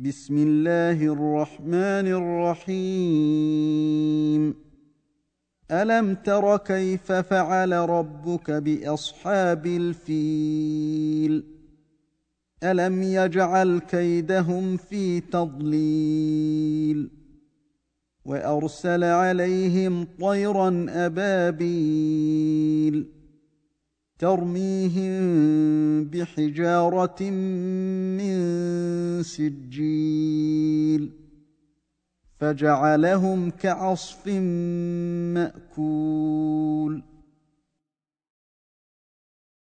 بسم الله الرحمن الرحيم. ألم تر كيف فعل ربك بأصحاب الفيل؟ ألم يجعل كيدهم في تضليل؟ وأرسل عليهم طيرا أبابيل. ترميهم بحجارة من سجيل فجعلهم كعصف مأكول